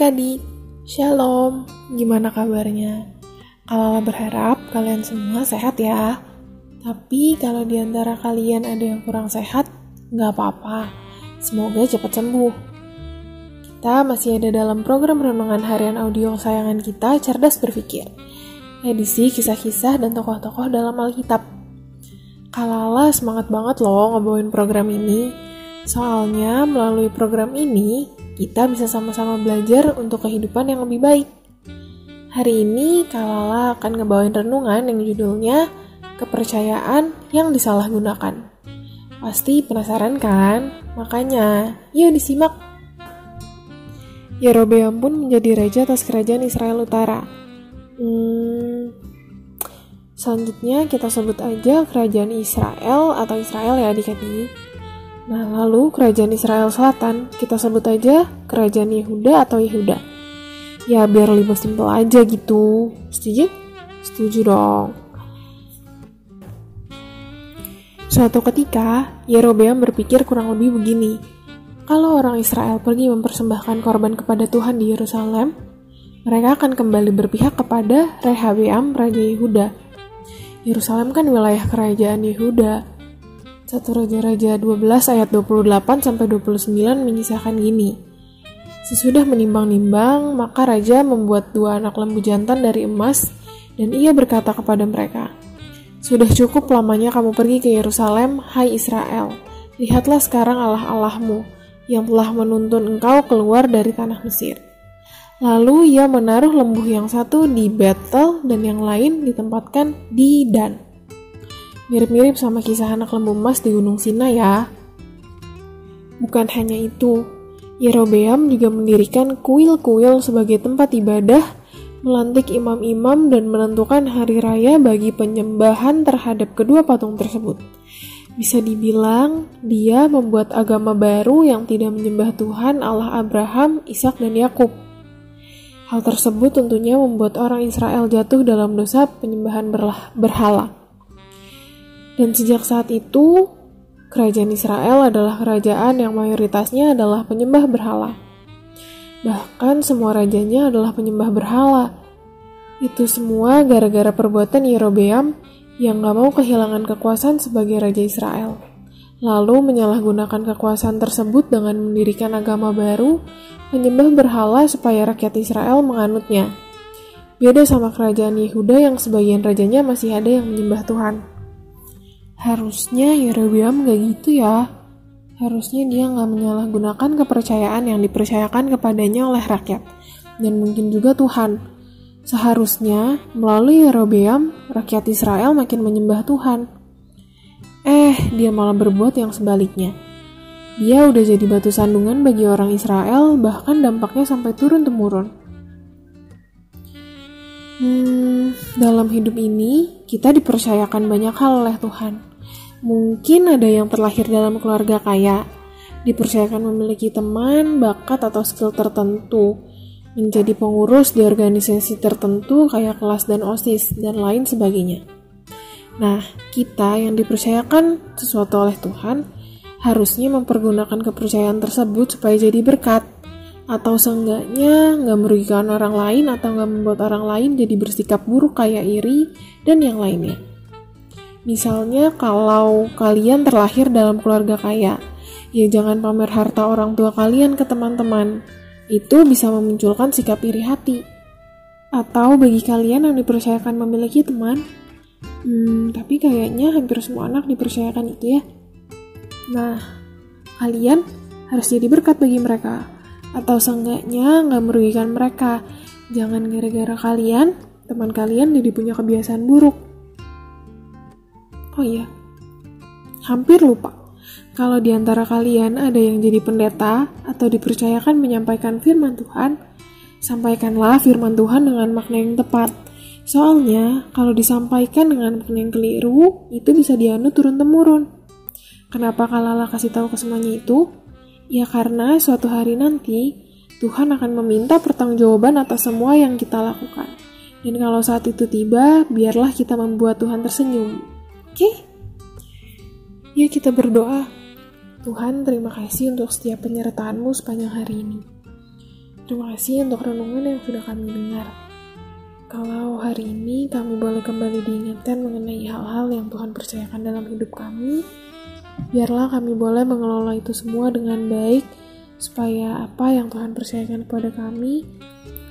Adik-adik, Shalom, gimana kabarnya? Kalau berharap kalian semua sehat ya. Tapi kalau di antara kalian ada yang kurang sehat, nggak apa-apa. Semoga cepat sembuh. Kita masih ada dalam program renungan harian audio kesayangan kita, Cerdas Berpikir. Edisi kisah-kisah dan tokoh-tokoh dalam Alkitab. Kalala semangat banget loh ngebawain program ini. Soalnya melalui program ini, kita bisa sama-sama belajar untuk kehidupan yang lebih baik. Hari ini Kalala akan ngebawain renungan yang judulnya Kepercayaan yang Disalahgunakan. Pasti penasaran kan? Makanya, yuk disimak. Yerobeam pun menjadi raja atas kerajaan Israel Utara. Hmm, selanjutnya kita sebut aja kerajaan Israel atau Israel ya adik-adik. Nah, lalu kerajaan Israel Selatan kita sebut aja kerajaan Yehuda atau Yehuda. Ya, biar lebih simpel aja gitu. Setuju? Setuju dong. Suatu ketika, Yerobeam berpikir kurang lebih begini. Kalau orang Israel pergi mempersembahkan korban kepada Tuhan di Yerusalem, mereka akan kembali berpihak kepada Rehabeam, Raja Yehuda. Yerusalem kan wilayah kerajaan Yehuda, 1 Raja-Raja 12 ayat 28 sampai 29 mengisahkan gini. Sesudah menimbang-nimbang, maka raja membuat dua anak lembu jantan dari emas dan ia berkata kepada mereka, "Sudah cukup lamanya kamu pergi ke Yerusalem, hai Israel. Lihatlah sekarang Allah-Allahmu yang telah menuntun engkau keluar dari tanah Mesir." Lalu ia menaruh lembu yang satu di Betel dan yang lain ditempatkan di Dan. Mirip-mirip sama kisah anak lembu emas di Gunung Sina ya. Bukan hanya itu, Yerobeam juga mendirikan kuil-kuil sebagai tempat ibadah, melantik imam-imam dan menentukan hari raya bagi penyembahan terhadap kedua patung tersebut. Bisa dibilang, dia membuat agama baru yang tidak menyembah Tuhan Allah Abraham, Ishak dan Yakub. Hal tersebut tentunya membuat orang Israel jatuh dalam dosa penyembahan berhala. Dan sejak saat itu, kerajaan Israel adalah kerajaan yang mayoritasnya adalah penyembah berhala. Bahkan semua rajanya adalah penyembah berhala. Itu semua gara-gara perbuatan Yerobeam yang gak mau kehilangan kekuasaan sebagai Raja Israel. Lalu menyalahgunakan kekuasaan tersebut dengan mendirikan agama baru, menyembah berhala supaya rakyat Israel menganutnya. Beda sama kerajaan Yehuda yang sebagian rajanya masih ada yang menyembah Tuhan. Harusnya Yerobeam gak gitu ya. Harusnya dia gak menyalahgunakan kepercayaan yang dipercayakan kepadanya oleh rakyat. Dan mungkin juga Tuhan. Seharusnya melalui Yerobeam, rakyat Israel makin menyembah Tuhan. Eh, dia malah berbuat yang sebaliknya. Dia udah jadi batu sandungan bagi orang Israel, bahkan dampaknya sampai turun-temurun. Hmm, dalam hidup ini, kita dipercayakan banyak hal oleh Tuhan. Mungkin ada yang terlahir dalam keluarga kaya, dipercayakan memiliki teman, bakat, atau skill tertentu, menjadi pengurus di organisasi tertentu kayak kelas dan OSIS, dan lain sebagainya. Nah, kita yang dipercayakan sesuatu oleh Tuhan, harusnya mempergunakan kepercayaan tersebut supaya jadi berkat, atau seenggaknya nggak merugikan orang lain atau nggak membuat orang lain jadi bersikap buruk kayak iri, dan yang lainnya. Misalnya kalau kalian terlahir dalam keluarga kaya, ya jangan pamer harta orang tua kalian ke teman-teman. Itu bisa memunculkan sikap iri hati. Atau bagi kalian yang dipercayakan memiliki teman, hmm, tapi kayaknya hampir semua anak dipercayakan itu ya. Nah, kalian harus jadi berkat bagi mereka. Atau seenggaknya nggak merugikan mereka. Jangan gara-gara kalian, teman kalian jadi punya kebiasaan buruk Oh iya, hampir lupa. Kalau di antara kalian ada yang jadi pendeta atau dipercayakan menyampaikan firman Tuhan, sampaikanlah firman Tuhan dengan makna yang tepat. Soalnya, kalau disampaikan dengan makna yang keliru, itu bisa dianut turun-temurun. Kenapa Kalala kasih tahu ke semuanya itu? Ya karena suatu hari nanti, Tuhan akan meminta pertanggungjawaban atas semua yang kita lakukan. Dan kalau saat itu tiba, biarlah kita membuat Tuhan tersenyum. Oke? Ya kita berdoa. Tuhan terima kasih untuk setiap penyertaanmu sepanjang hari ini. Terima kasih untuk renungan yang sudah kami dengar. Kalau hari ini kami boleh kembali diingatkan mengenai hal-hal yang Tuhan percayakan dalam hidup kami, biarlah kami boleh mengelola itu semua dengan baik, supaya apa yang Tuhan percayakan kepada kami,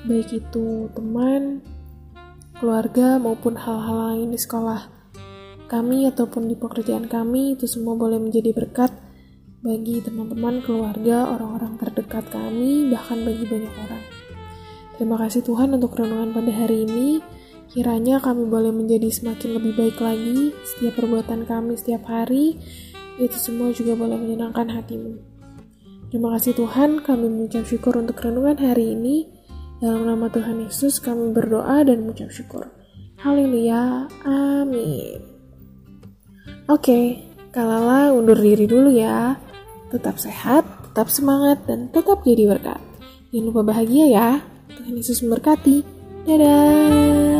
baik itu teman, keluarga, maupun hal-hal lain di sekolah kami ataupun di pekerjaan kami, itu semua boleh menjadi berkat bagi teman-teman, keluarga, orang-orang terdekat kami, bahkan bagi banyak orang. Terima kasih Tuhan untuk renungan pada hari ini. Kiranya kami boleh menjadi semakin lebih baik lagi setiap perbuatan kami setiap hari. Itu semua juga boleh menyenangkan hatimu. Terima kasih Tuhan, kami mengucap syukur untuk renungan hari ini. Dalam nama Tuhan Yesus kami berdoa dan mengucap syukur. Haleluya. Amin. Oke, kalala undur diri dulu ya. Tetap sehat, tetap semangat, dan tetap jadi berkat. Jangan lupa bahagia ya. Tuhan Yesus memberkati. Dadah.